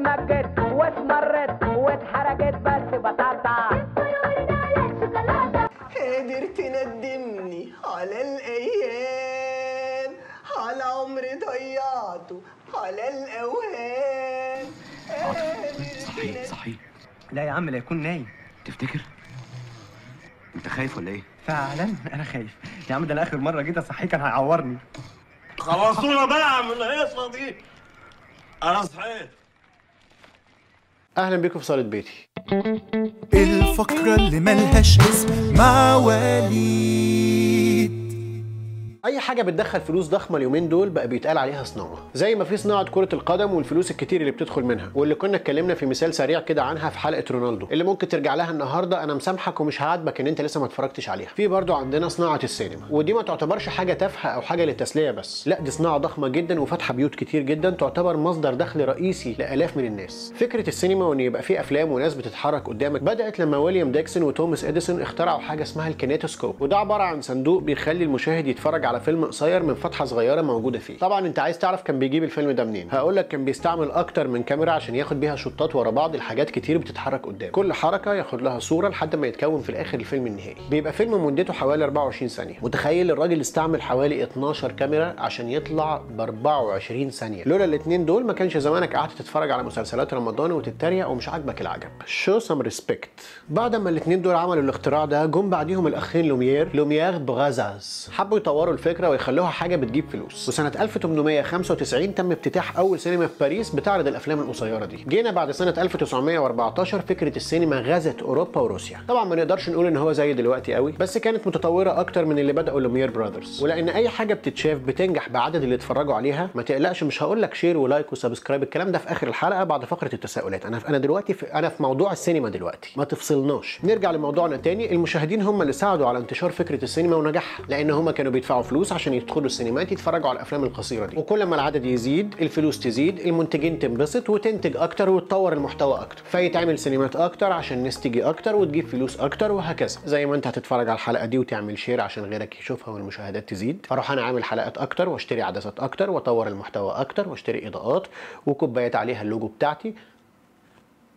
واتمجد واتمرد واتحرجت بس بطاطا قادر تندمني على الأيام على عمري ضيعته على الأوهام. صحيح صحيح. لا يا عم لا يكون نايم. تفتكر؟ انت خايف ولا إيه؟ فعلا أنا خايف. يا عم ده أنا آخر مرة جيت أصحيه كان هيعورني. خلصونا بقى من الهيصه دي. أنا صحيت. أهلا بيكم في صالة بيتي. الفقرة اللي ملهاش اسم مع وليد أي حاجة بتدخل فلوس ضخمة اليومين دول بقى بيتقال عليها صناعة. زي ما في صناعة كرة القدم والفلوس الكتير اللي بتدخل منها واللي كنا اتكلمنا في مثال سريع كده عنها في حلقة رونالدو اللي ممكن ترجع لها النهارده أنا مسامحك ومش هعاتبك إن أنت لسه ما اتفرجتش عليها. في برضو عندنا صناعة السينما ودي ما تعتبرش حاجة تافهة أو حاجة للتسلية بس. لا دي صناعة ضخمة جدا وفاتحة بيوت كتير جدا تعتبر مصدر دخل رئيسي لآلاف من الناس. فكرة السينما وإن يبقى في أفلام وناس بتتحرك قدامك بدأت لما ويليام ديكسون وتوماس إديسون اخترعوا حاجة اسمها ال Kinetoscope وده عبارة عن صندوق بيخلي المشاهد يتفرج على فيلم قصير من فتحة صغيرة موجودة فيه. طبعا أنت عايز تعرف كان بيجيب الفيلم ده منين. هقول لك كان بيستعمل أكتر من كاميرا عشان ياخد بيها shotات ورا بعض الحاجات كتير بتتحرك قدام كل حركة ياخد لها صورة لحد ما يتكون في الآخر الفيلم النهائي. بيبقى فيلم مدته حوالي 24 ثانية. متخيل الراجل استعمل حوالي 12 كاميرا عشان يطلع ب 24 ثانية. لولا الاثنين دول ما كانش زمانك قعدت تتفرج على مسلسلات رمضان وتتريق ومش عاجبك العجب. Show some respect بعد ما الاثنين دول عملوا الاختراع ده جم بعديهم الأخين لوميير لوميير بغازاز حبوا يطوروا الفكرة ويخلوها حاجة بتجيب فلوس. وسنة 1895 تم افتتاح أول سينما في باريس بتعرض الأفلام القصيرة دي. جينا بعد سنة 1914 فكرة السينما غزت أوروبا وروسيا. طبعا ما نقدرش نقول إن هو زي دلوقتي قوي بس كانت متطورة أكتر من اللي بدأوا لوميير brothers. ولأن أي حاجة بتتشاف بتنجح بعدد اللي اتفرجوا عليها. ما تقلقش مش هقول لك share و like و subscribe الكلام ده في آخر الحلقة بعد فقرة التساؤلات. أنا أنا دلوقتي في أنا في موضوع السينما دلوقتي. ما تفصلناش. نرجع لموضوعنا تاني. المشاهدين هم اللي ساعدوا على انتشار فكرة السينما ونجاحها لأن هم كانوا بيدفعوا فلوس عشان يدخلوا السينمات يتفرجوا على الأفلام القصيرة دي. وكل ما العدد يزيد الفلوس تزيد المنتجين تنبسط وتنتج أكتر وتطور المحتوى أكتر. فيتعمل سينمات أكتر عشان الناس تيجي أكتر وتجيب فلوس أكتر وهكذا. زي ما أنت هتتفرج على الحلقة دي وتعمل share عشان غيرك يشوفها والمشاهدات تزيد. فأروح أنا أعمل حلقات أكتر وأشتري عدسات أكتر وأطور المحتوى أكتر وأشتري إضاءات وكوبايات عليها اللوجو بتاعتي.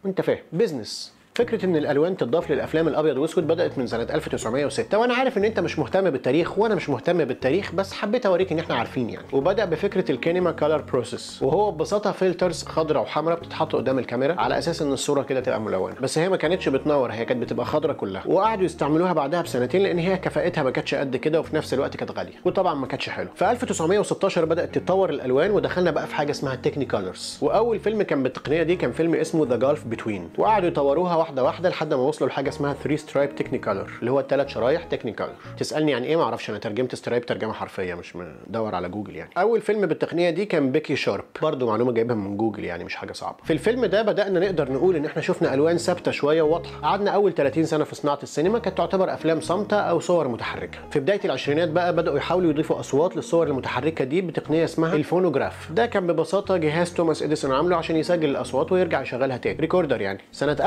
انت فاهم. business فكرة إن الألوان تضاف للأفلام الأبيض وأسود بدأت من سنة 1906 وأنا عارف إن أنت مش مهتم بالتاريخ وأنا مش مهتم بالتاريخ بس حبيت أوريك إن إحنا عارفين يعني. وبدأ بفكرة ال Kinemacolor process وهو ببساطة filters خضراء وحمراء بتتحط قدام الكاميرا على أساس إن الصورة كده تبقى ملونة. بس هي ما كانتش بتنور هي كانت بتبقى خضراء كلها. وقعدوا يستعملوها بعدها بسنتين لأن هي كفاءتها ما كانتش قد كده وفي نفس الوقت كانت غالية. وطبعا ما كانتش حلو في 1916 بدأت تتطور الألوان ودخلنا بقى في حاجة اسمها Technicolors وأول فيلم كان بالتقنية دي كان فيلم اسمه The Gulf Between وقعدوا يطوروها واحدة واحدة لحد ما وصلوا لحاجة اسمها 3 stripe Technicolor اللي هو الثلاث شرايح Technicolor تسألني يعني إيه؟ ما أعرفش أنا ترجمت stripe ترجمة حرفية مش مدور على جوجل يعني. أول فيلم بالتقنية دي كان Becky Sharp. برضه معلومة جايبها من جوجل يعني مش حاجة صعبة. في الفيلم ده بدأنا نقدر نقول إن إحنا شفنا ألوان ثابتة شوية وواضحه قعدنا أول 30 سنة في صناعة السينما كانت تعتبر أفلام صامتة أو صور متحركة. في بداية العشرينات بقى بدأوا يحاولوا يضيفوا أصوات للصور المتحركة دي بتقنية اسمها ال phonograph ده كان ببساطة جهاز توماس إديسون عامله عشان يسجل الأصوات ويرجع يشغلها تاني. recorder يعني. سنة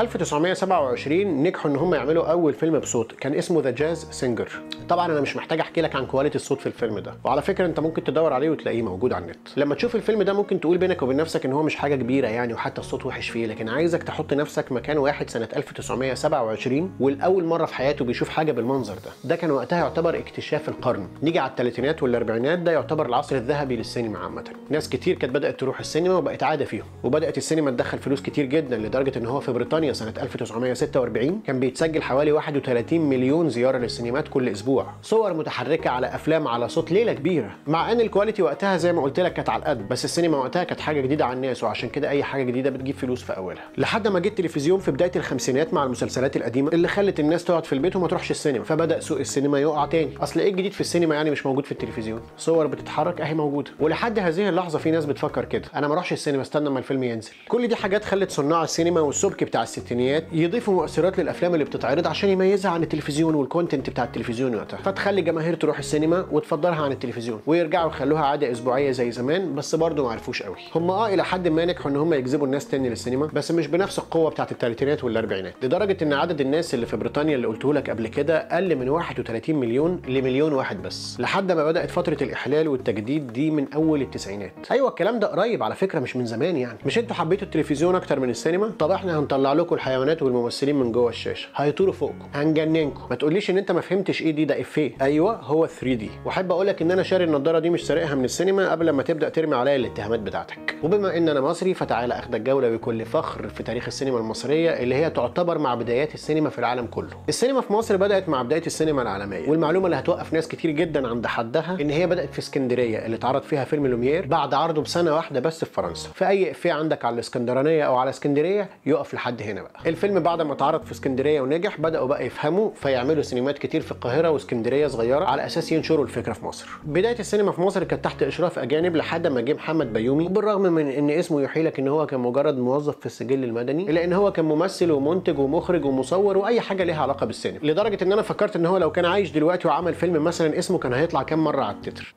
1927 نجحوا إن هم يعملوا أول فيلم بصوت كان اسمه The Jazz Singer طبعا أنا مش محتاج أحكي لك عن quality الصوت في الفيلم ده. وعلى فكرة أنت ممكن تدور عليه وتلاقيه موجود على النت. لما تشوف الفيلم ده ممكن تقول بينك وبين نفسك إن هو مش حاجة كبيرة يعني وحتى الصوت وحش فيه لكن عايزك تحط نفسك مكان واحد سنة 1927 والأول مرة في حياته بيشوف حاجة بالمنظر ده. ده كان وقتها يعتبر اكتشاف القرن. نيجي على الثلاثينات والأربعينات ده يعتبر العصر الذهبي للسينما عامة. ناس كتير كانت بدأت تروح السينما وبقت عادة فيهم. وبدأت السينما تدخل فلوس كتير جدا لدرجة إن هو في بريطانيا سنة 1946 كان بيتسجل حوالي 31 مليون زيارة للسينمات كل أسبوع. صور متحركة على أفلام على صوت ليلة كبيرة. مع إن ال quality وقتها زي ما قلت لك كانت على القد بس السينما وقتها كانت حاجة جديدة على الناس وعشان كده أي حاجة جديدة بتجيب فلوس في أولها. لحد ما جه التلفزيون في بداية الخمسينات مع المسلسلات القديمة اللي خلت الناس تقعد في البيت وما تروحش السينما. فبدأ سوق السينما يقع تاني. أصل إيه الجديد في السينما يعني مش موجود في التلفزيون؟ صور بتتحرك أهي موجودة. ولحد هذه اللحظة في ناس بتفكر كده. أنا ما أروحش السينما استنى ما الفيلم ينزل. كل دي حاجات خلت صناع السينما والسبكي بتاع الستينيات يضيفوا مؤثرات للأفلام اللي بتتعرض عشان يميزها عن التلفزيون وال content بتاع التلفزيون وقتها. فتخلي الجماهير تروح السينما وتفضلها عن التلفزيون ويرجعوا يخلوها عادة أسبوعية زي زمان بس برضه ما عرفوش قوي. هم آه إلى حد ما نجحوا إن هم يجذبوا الناس تاني للسينما بس مش بنفس القوة بتاعت الثلاثينات والأربعينات. لدرجة إن عدد الناس اللي في بريطانيا اللي قلته لك قبل كده قل من 31 مليون لمليون واحد بس. لحد ما بدأت فترة الإحلال والتجديد دي من أول التسعينات. أيوه الكلام ده قريب على فكرة مش من زمان يعني. مش أنتوا حبيتوا التلفزيون أكتر من السينما؟ طب إحنا هنطلع لكم الحيوانات والممثلين من جوه الشاشة. هيطيروا فوقكم. هنجننكم. ما تقوليش إن أنت ما فهمتش إيه دي ده إفيه. أيوه هو 3 دي. وأحب أقول لك إن أنا شاري النضارة دي مش سارقها من السينما قبل ما تبدأ ترمي عليا الاتهامات بتاعتك. وبما إن أنا مصري فتعالى أخدك جولة بكل فخر في تاريخ السينما المصرية اللي هي تعتبر مع بدايات السينما في العالم كله. السينما في مصر بدأت مع بداية السينما العالمية. والمعلومة اللي هتوقف ناس كتير جدا عند حدها إن هي بدأت في اسكندرية اللي اتعرض فيها فيلم لومير بعد عرضه بسنة واحدة بس في فرنسا. في اي إفيه عندك على الإسكندرانية أو على اسكندرية يقف لحد هنا بقى. الفيلم بعد ما اتعرض في اسكندرية ونجح بدأوا بقى يفهموا فيعملوا سينمات كتير في القاهرة واسكندرية صغيرة على أساس ينشروا الفكرة في مصر. بداية السينما في مصر كانت تحت إشراف أجانب لحد ما جه محمد بيومي وبالرغم من إن اسمه يوحي لك إن هو كان مجرد موظف في السجل المدني إلا إن هو كان ممثل ومنتج ومخرج ومصور وأي حاجة ليها علاقة بالسينما. لدرجة إن أنا فكرت إن هو لو كان عايش دلوقتي وعمل فيلم مثلا اسمه كان هيطلع كام مرة على التتر.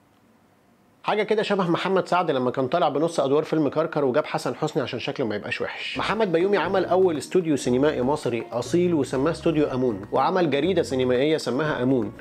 حاجة كده شبه محمد سعد لما كان طالع بنص أدوار فيلم كركر وجاب حسن حسني عشان شكله ما يبقاش وحش. محمد بيومي عمل أول استوديو سينمائي مصري أصيل وسماه استوديو أمون وعمل جريدة سينمائية سماها أمون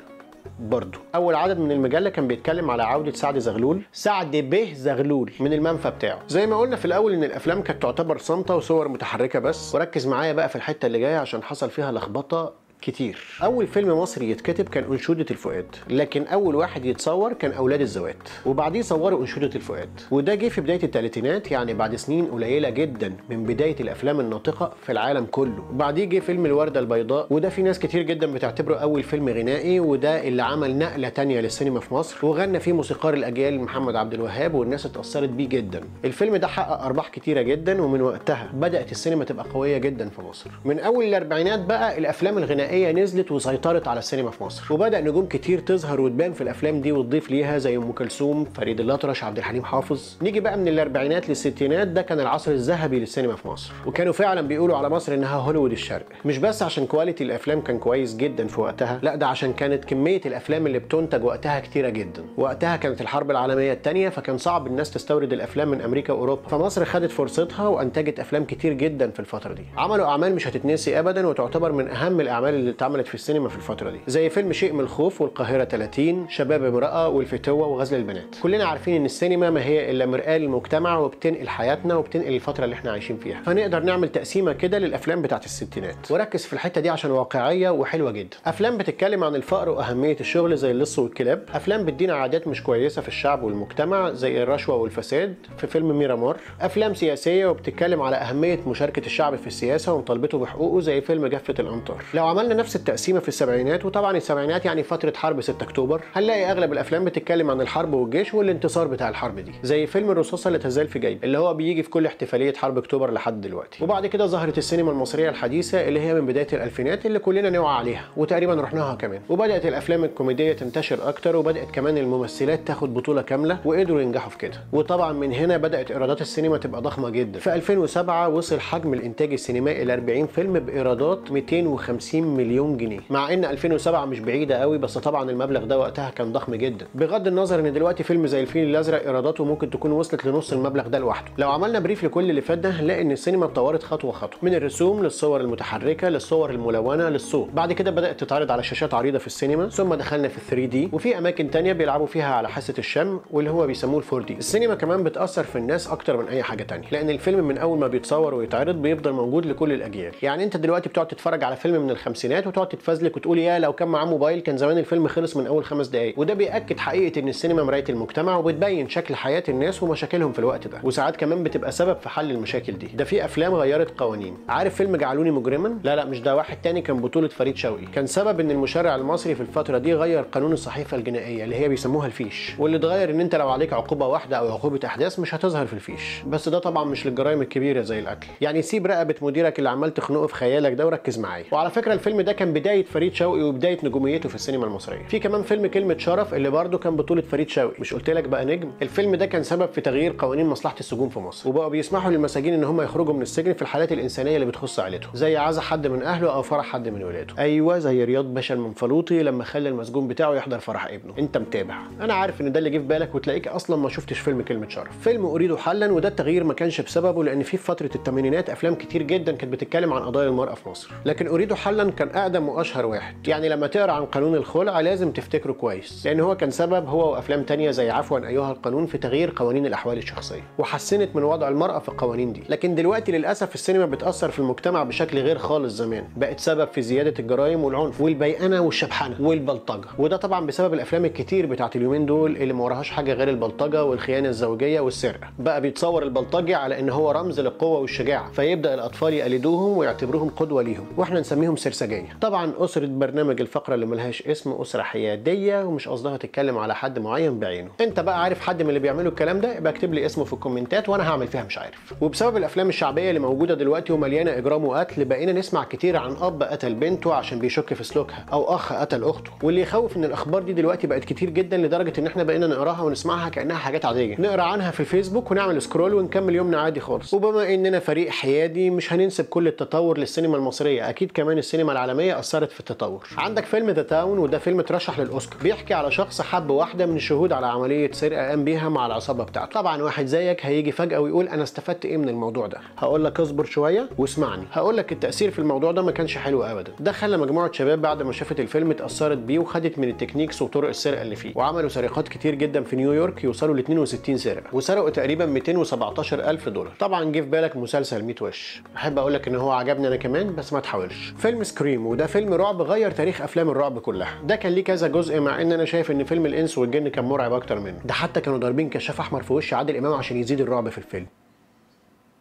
برضه أول عدد من المجلة كان بيتكلم على عودة سعد زغلول. سعد به زغلول من المنفى بتاعه. زي ما قلنا في الأول إن الأفلام كانت تعتبر صامتة وصور متحركة بس. وركز معايا بقى في الحتة اللي جاية عشان حصل فيها لخبطة كتير. أول فيلم مصري يتكتب كان أنشودة الفؤاد لكن أول واحد يتصور كان أولاد الزوات وبعديه صوروا أنشودة الفؤاد. وده جه في بداية الثلاثينات يعني بعد سنين قليلة جدا من بداية الأفلام الناطقة في العالم كله. وبعديه جه فيلم الوردة البيضاء وده في ناس كتير جدا بتعتبره أول فيلم غنائي وده اللي عمل نقلة تانية للسينما في مصر. وغنى فيه موسيقار الأجيال محمد عبد الوهاب والناس اتأثرت بيه جدا. الفيلم ده حقق أرباح كتيرة جدا ومن وقتها بدأت السينما تبقى قوية جدا في مصر. من أول الأربعينات بقى الأفلام الغنائية الغنائيه نزلت وسيطرت على السينما في مصر. وبدأ نجوم كتير تظهر وتبان في الأفلام دي وتضيف ليها زي أم كلثوم فريد الأطرش عبد الحليم حافظ. نيجي بقى من الأربعينات للستينات ده كان العصر الذهبي للسينما في مصر. وكانوا فعلا بيقولوا على مصر إنها هوليوود الشرق. مش بس عشان quality الأفلام كان كويس جدا في وقتها لا ده عشان كانت كمية الأفلام اللي بتنتج وقتها كتيرة جدا. وقتها كانت الحرب العالمية الثانية فكان صعب الناس تستورد الأفلام من أمريكا وأوروبا. فمصر خدت فرصتها وأنتجت أفلام كتير جدا في الفترة دي. عملوا أعمال مش هتتنسي ابدا وتعتبر من أهم الأعمال اللي اتعملت في السينما في الفترة دي. زي فيلم شيء من الخوف والقاهرة 30 شباب امرأة والفتوة وغزل البنات. كلنا عارفين إن السينما ما هي إلا مرآة للمجتمع وبتنقل حياتنا وبتنقل الفترة اللي إحنا عايشين فيها. فنقدر نعمل تقسيمة كده للأفلام بتاعت الستينات. وركز في الحتة دي عشان واقعية وحلوة جدا. أفلام بتتكلم عن الفقر وأهمية الشغل زي اللص والكلاب. أفلام بتدينا عادات مش كويسة في الشعب والمجتمع زي الرشوة والفساد في فيلم ميرامار أفلام سياسية وبتتكلم على أهمية مشاركة الشعب في السياسة ومطالبته بحقوقه زي فيلم جفة الأمطار. لو عملنا نفس التقسيمة في السبعينات وطبعا السبعينات يعني فترة حرب 6 أكتوبر. هنلاقي أغلب الأفلام بتتكلم عن الحرب والجيش والانتصار بتاع الحرب دي زي فيلم الرصاصة اللي تزال في جيب اللي هو بيجي في كل احتفالية حرب أكتوبر لحد دلوقتي. وبعد كده ظهرت السينما المصرية الحديثة اللي هي من بداية الألفينات اللي كلنا نوعى عليها وتقريبا رحناها كمان. وبدأت الأفلام الكوميدية تنتشر أكتر وبدأت كمان الممثلات تاخد بطولة كاملة وقدروا ينجحوا في كده. وطبعا من هنا بدأت إيرادات السينما تبقى ضخمة جدا. في 2007 وصل حجم الإنتاج السينمائي ل 40 فيلم بإيرادات 250 مليون جنيه. مع إن 2007 مش بعيدة قوي بس طبعا المبلغ ده وقتها كان ضخم جدا. بغض النظر إن دلوقتي فيلم زي الفيل الأزرق إيراداته ممكن تكون وصلت لنص المبلغ ده لوحده. لو عملنا brief لكل اللي فات ده هنلاقي إن السينما اتطورت خطوة خطوة. من الرسوم للصور المتحركة للصور الملونة للصوت. بعد كده بدأت تتعرض على شاشات عريضة في السينما ثم دخلنا في 3 D. وفي أماكن تانية بيلعبوا فيها على حاسة الشم واللي هو بيسموه ال 4 D. السينما كمان بتأثر في الناس أكتر من أي حاجة تانية لأن الفيلم من أول ما بيتصور ويتعرض بيفضل موجود لكل الأجيال. يعني أنت دلوقتي بتقعد تتفرج على فيلم من الخمسينات وتقعد تتفزلك وتقول يا لو كان معاه موبايل كان زمان الفيلم خلص من أول خمس دقائق وده بيأكد حقيقة إن السينما مراية المجتمع وبتبين شكل حياة الناس ومشاكلهم في الوقت ده. وساعات كمان بتبقى سبب في حل المشاكل دي. ده في أفلام غيرت قوانين. عارف فيلم جعلوني مجرما؟ لا لا مش ده. واحد تاني كان بطولة فريد شوقي. كان سبب إن المشرع المصري في الفترة دي غير قانون الصحيفة الجنائية اللي هي بيسموها الفيش. واللي اتغير إن أنت لو عليك عقوبة واحدة أو عقوبة أحداث مش هتظهر في الفيش. بس ده طبعا مش للجرائم الكبيرة زي القتل. يعني سيب رقبة مديرك اللي عمال تخنقه في خيالك ده وركز معايا. وعلى فكرة الفيلم الفيلم ده كان بداية فريد شوقي وبداية نجوميته في السينما المصرية. في كمان فيلم كلمة شرف اللي برضه كان بطولة فريد شوقي. مش قلت لك بقى نجم؟ الفيلم ده كان سبب في تغيير قوانين مصلحة السجون في مصر. وبقوا بيسمحوا للمساجين إن هم يخرجوا من السجن في الحالات الإنسانية اللي بتخص عائلتهم زي عزا حد من أهله أو فرح حد من ولاده. أيوه زي رياض باشا المنفلوطي لما خلى المسجون بتاعه يحضر فرح ابنه. أنت متابع. أنا عارف إن ده اللي جه في بالك وتلاقيك أصلا ما شفتش فيلم كلمة شرف. فيلم اريد حلا وده التغيير ما كانش بسببه لأن في فترة الثمانينات أفلام كتير جدا كانت بتتكلم عن قضايا المرأة في مصر. لكن اريد حلا كان أقدم وأشهر واحد. يعني لما تقرأ عن قانون الخلع لازم تفتكره كويس لأن هو كان سبب هو وأفلام تانية زي عفوا أيها القانون في تغيير قوانين الأحوال الشخصية وحسنت من وضع المرأة في القوانين دي. لكن دلوقتي للأسف السينما بتأثر في المجتمع بشكل غير خالص زمان. بقت سبب في زيادة الجرائم والعنف والبيئنه والشبحنة والبلطجة. وده طبعا بسبب الأفلام الكتير بتاعت اليومين دول اللي ما وراهاش حاجة غير البلطجة والخيانة الزوجية والسرقة. بقى بيتصور البلطجي على إن هو رمز للقوة والشجاعة فيبدأ الأطفال يقلدوهم ويعتبروهم قدوة ليهم وإحنا نسميهم سرسجيه طبعا أسرة برنامج الفقرة اللي ملهاش اسم أسرة حيادية ومش قصدها تتكلم على حد معين بعينه. أنت بقى عارف حد من اللي بيعملوا الكلام ده؟ يبقى اكتب لي اسمه في الكومنتات وأنا هعمل فيها مش عارف. وبسبب الأفلام الشعبية اللي موجودة دلوقتي ومليانة إجرام وقتل بقينا نسمع كتير عن أب قتل بنته عشان بيشك في سلوكها أو أخ قتل أخته. واللي يخوف إن الأخبار دي دلوقتي بقت كتير جدا لدرجة إن إحنا بقينا نقراها ونسمعها كأنها حاجات عادية. نقرأ عنها في الفيسبوك ونعمل scroll ونكمل يومنا عادي خالص. وبما إننا فريق حيادي مش هننسب كل التطور للسينما المصرية. أكيد كمان السينما العالمية أثرت في التطور. عندك فيلم The Town وده فيلم اترشح للأوسكار. بيحكي على شخص حب واحدة من الشهود على عملية سرقة قام بيها مع العصابة بتاعته. طبعا واحد زيك هيجي فجأة ويقول أنا استفدت إيه من الموضوع ده؟ هقول لك اصبر شوية واسمعني. هقول لك التأثير في الموضوع ده ما كانش حلو ابدا. ده خلى مجموعة شباب بعد ما شافت الفيلم اتأثرت بيه وخدت من ال techniques وطرق السرقة اللي فيه. وعملوا سرقات كتير جدا في نيويورك يوصلوا ل 62 سرقة. وسرقوا تقريبا 217 ألف دولار. طبعا جه في بالك مسلسل 100 وش. أحب أقول لك إن هو عجبني أنا كمان بس ما تحاولش. فيلم Scream وده فيلم رعب غير تاريخ أفلام الرعب كلها. ده كان ليه كذا جزء مع إن أنا شايف إن فيلم الإنس والجن كان مرعب أكتر منه. ده حتى كانوا ضاربين كشاف أحمر في وش عادل إمام عشان يزيد الرعب في الفيلم.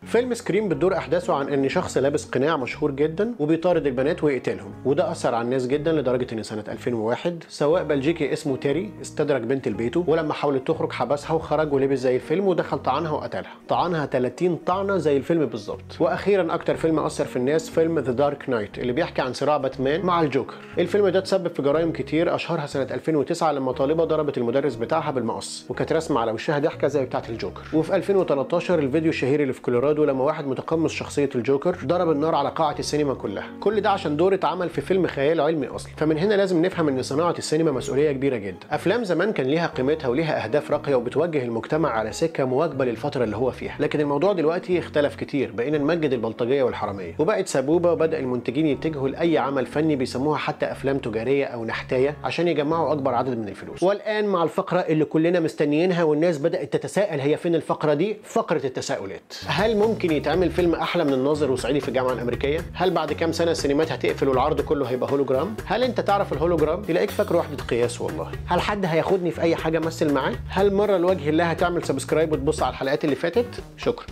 فيلم Scream بتدور أحداثه عن إن شخص لابس قناع مشهور جدا وبيطارد البنات ويقتلهم وده أثر على الناس جدا لدرجة إن سنة 2001 سواق بلجيكي اسمه تيري استدرج بنت لبيته ولما حاولت تخرج حبسها وخرج ولبس زي الفيلم ودخل طعنها وقتلها. طعنها 30 طعنة زي الفيلم بالظبط. وأخيرا أكتر فيلم أثر في الناس فيلم The Dark Knight اللي بيحكي عن صراع باتمان مع الجوكر. الفيلم ده تسبب في جرائم كتير أشهرها سنة 2009 لما طالبة ضربت المدرس بتاعها بالمقص وكانت رسمة على وشها ضحكة زي بتاعة الجوكر. وفي 2013 الفيديو الشهير اللي في كولورادو لما واحد متقمص شخصية الجوكر ضرب النار على قاعة السينما كلها. كل ده عشان دور اتعمل في فيلم خيال علمي أصلا. فمن هنا لازم نفهم إن صناعة السينما مسؤولية كبيرة جدا. أفلام زمان كان ليها قيمتها وليها أهداف راقية وبتوجه المجتمع على سكة مواكبة للفترة اللي هو فيها. لكن الموضوع دلوقتي اختلف كتير بقينا نمجد البلطجية والحرامية. وبقت سبوبة وبدأ المنتجين يتجهوا لأي عمل فني بيسموها حتى أفلام تجارية أو نحتاية عشان يجمعوا أكبر عدد من الفلوس. والآن مع الفقرة اللي كلنا مستنيينها والناس بدأت تتساءل هي فين الفقرة دي؟ فقرة التساؤلات. هل ممكن يتعمل فيلم أحلى من الناظر وصعيدي في الجامعة الأمريكية؟ هل بعد كام سنة السينمات هتقفل والعرض كله هيبقى هولوجرام؟ هل أنت تعرف الهولوجرام؟ تلاقيك فاكر وحده قياس والله. هل حد هياخدني في أي حاجة أمثل معاه؟ هل مرة لوجه الله هتعمل subscribe وتبص على الحلقات اللي فاتت؟ شكرا.